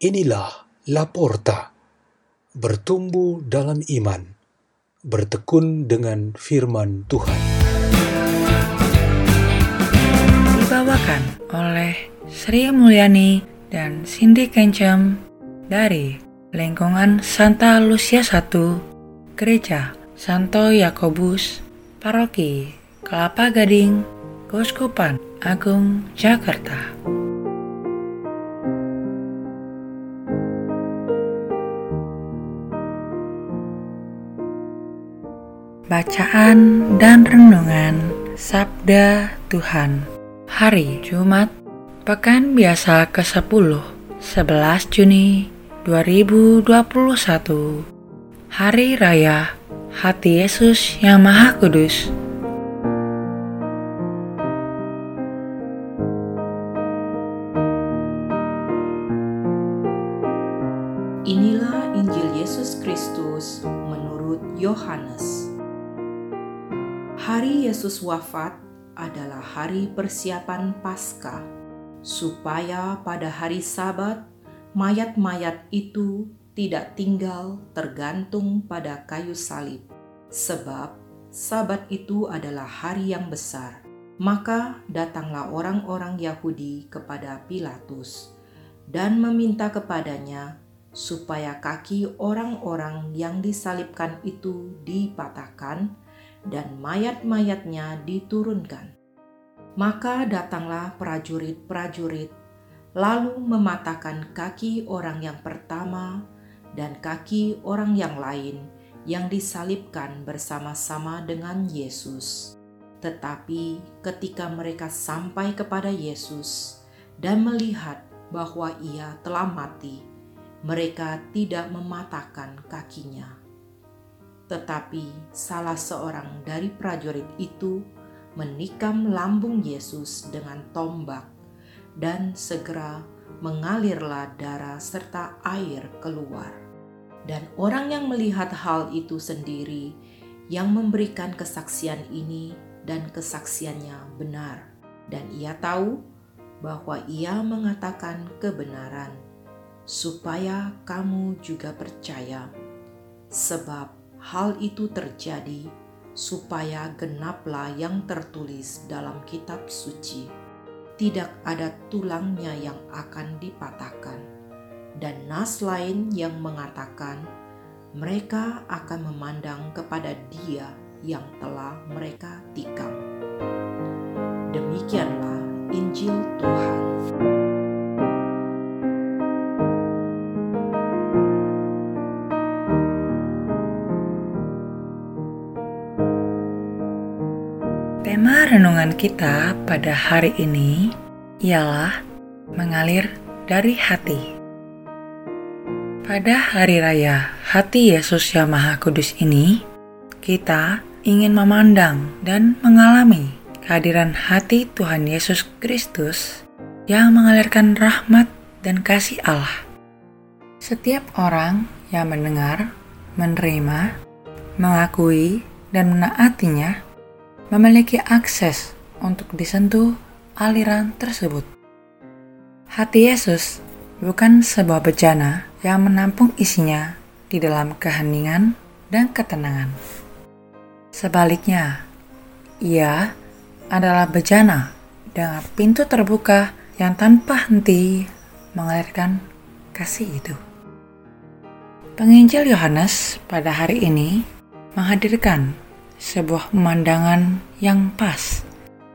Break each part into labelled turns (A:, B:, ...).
A: Inilah Laporta, bertumbuh dalam iman, bertekun dengan firman Tuhan.
B: Dibawakan oleh Sri Mulyani dan Cindy Kencem dari lingkungan Santa Lucia I, Gereja Santo Yakobus, Paroki Kelapa Gading, Keuskupan Agung Jakarta. Bacaan dan renungan Sabda Tuhan. Hari Jumat Pekan Biasa ke-10 11 Juni 2021 Hari Raya Hati Yesus yang Maha Kudus
C: Hari Yesus wafat adalah hari persiapan Paskah, supaya pada hari Sabat mayat-mayat itu tidak tinggal tergantung pada kayu salib, sebab Sabat itu adalah hari yang besar. Maka datanglah orang-orang Yahudi kepada Pilatus dan meminta kepadanya supaya kaki orang-orang yang disalibkan itu dipatahkan dan mayat-mayatnya diturunkan. Maka datanglah prajurit-prajurit, lalu mematahkan kaki orang yang pertama dan kaki orang yang lain yang disalibkan bersama-sama dengan Yesus. Tetapi ketika mereka sampai kepada Yesus dan melihat bahwa ia telah mati, mereka tidak mematahkan kakinya tetapi salah seorang dari prajurit itu menikam lambung Yesus dengan tombak, dan segera mengalirlah darah serta air keluar. Dan orang yang melihat hal itu sendiri, yang memberikan kesaksian ini, dan kesaksiannya benar, dan ia tahu bahwa ia mengatakan kebenaran, supaya kamu juga percaya, sebab hal itu terjadi supaya genaplah yang tertulis dalam kitab suci. Tidak ada tulangnya yang akan dipatahkan, dan nas lain yang mengatakan mereka akan memandang kepada Dia yang telah mereka tikam. Demikianlah Injil Tuhan.
B: Tema renungan kita pada hari ini ialah mengalir dari hati. Pada hari raya hati Yesus yang Maha Kudus ini, kita ingin memandang dan mengalami kehadiran hati Tuhan Yesus Kristus yang mengalirkan rahmat dan kasih Allah. Setiap orang yang mendengar, menerima, mengakui, dan menaatinya memiliki akses untuk disentuh aliran tersebut. Hati Yesus bukan sebuah bejana yang menampung isinya di dalam keheningan dan ketenangan. Sebaliknya, ia adalah bejana dengan pintu terbuka yang tanpa henti mengalirkan kasih itu. Penginjil Yohanes pada hari ini menghadirkan sebuah pemandangan yang pas,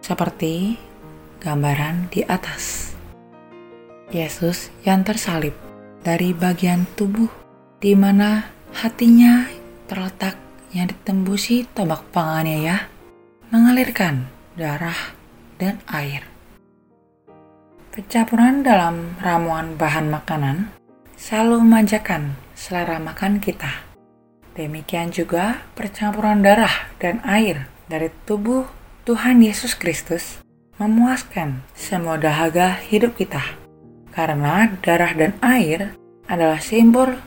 B: seperti gambaran di atas. Yesus yang tersalib dari bagian tubuh di mana hatinya terletak yang ditembusi tombak penganiaya mengalirkan darah dan air. Pencampuran dalam ramuan bahan makanan selalu memanjakan selera makan kita Demikian juga percampuran darah dan air dari tubuh Tuhan Yesus Kristus memuaskan semua dahaga hidup kita. Karena darah dan air adalah simbol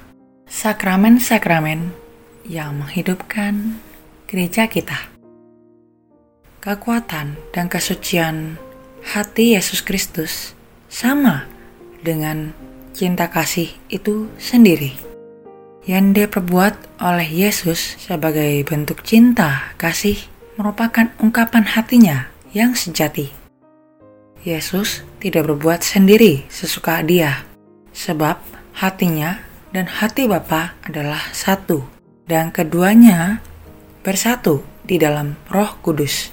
B: sakramen-sakramen yang menghidupkan gereja kita. Kekuatan dan kesucian hati Yesus Kristus sama dengan cinta kasih itu sendiri. Yang diperbuat oleh Yesus sebagai bentuk cinta kasih merupakan ungkapan hatinya yang sejati. Yesus tidak berbuat sendiri sesuka dia, sebab hatinya dan hati Bapa adalah satu, dan keduanya bersatu di dalam Roh Kudus.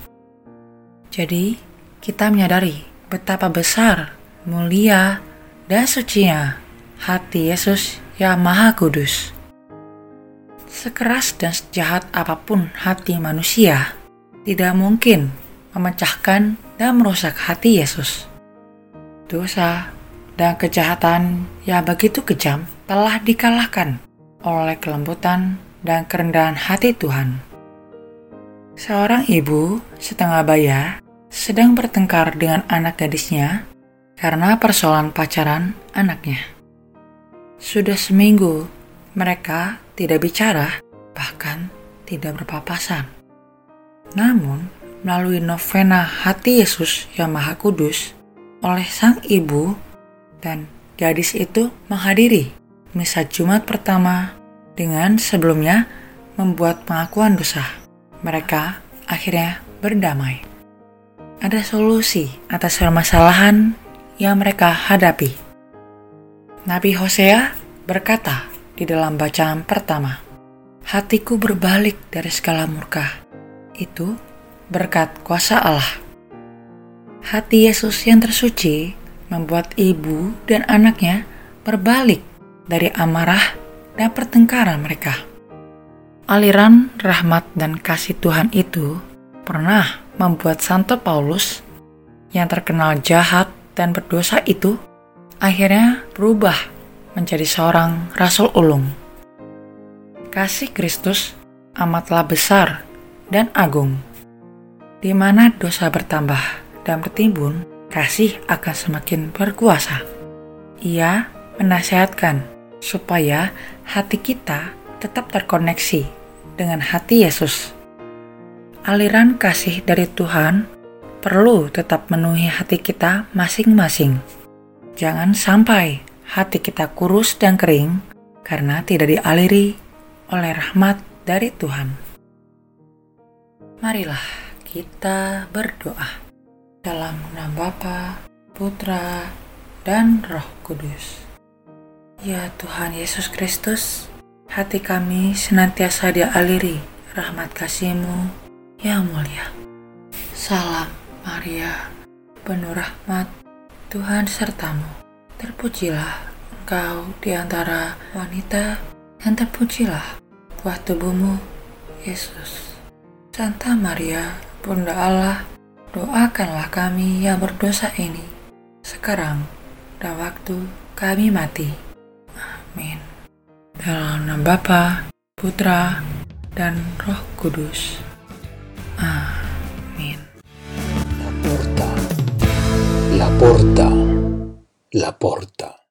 B: Jadi, kita menyadari betapa besar, mulia, dan sucinya hati Yesus yang Maha Kudus. Sekeras dan sejahat apa pun hati manusia, tidak mungkin memecahkan dan merusak hati Yesus. Dosa dan kejahatan yang begitu kejam telah dikalahkan oleh kelembutan dan kerendahan hati Tuhan. Seorang ibu setengah baya sedang bertengkar dengan anak gadisnya karena persoalan pacaran anaknya. Sudah seminggu mereka tidak bicara, bahkan tidak berpapasan. Namun, melalui novena Hati Yesus yang Maha Kudus oleh sang ibu dan gadis itu menghadiri misa Jumat pertama dengan sebelumnya membuat pengakuan dosa. Mereka akhirnya berdamai. Ada solusi atas permasalahan yang mereka hadapi. Nabi Hosea berkata di dalam bacaan pertama, Hatiku berbalik dari segala murka. Itu berkat kuasa Allah. Hati Yesus yang tersuci membuat ibu dan anaknya berbalik dari amarah dan pertengkaran mereka. Aliran rahmat dan kasih Tuhan itu pernah membuat Santo Paulus yang terkenal jahat dan berdosa itu akhirnya berubah menjadi seorang rasul ulung. Kasih Kristus amatlah besar dan agung. Di mana dosa bertambah dan bertimbun, kasih akan semakin berkuasa. Ia menasihatkan supaya hati kita tetap terkoneksi dengan hati Yesus. Aliran kasih dari Tuhan perlu tetap memenuhi hati kita masing-masing. Jangan sampai hati kita kurus dan kering karena tidak dialiri oleh rahmat dari Tuhan. Marilah kita berdoa dalam nama Bapa, Putra, dan Roh Kudus. Ya Tuhan Yesus Kristus, hati kami senantiasa dialiri rahmat kasih-Mu yang mulia. Salam Maria, penuh rahmat, Tuhan sertamu Terpujilah engkau di antara wanita, dan terpujilah buah tubuhmu, Yesus. Santa Maria, Bunda Allah, doakanlah kami yang berdosa ini, sekarang dan waktu kami mati. Amin. Dalam nama Bapa, Putra, dan Roh Kudus. Amin.
A: La porta. La porta. La porta.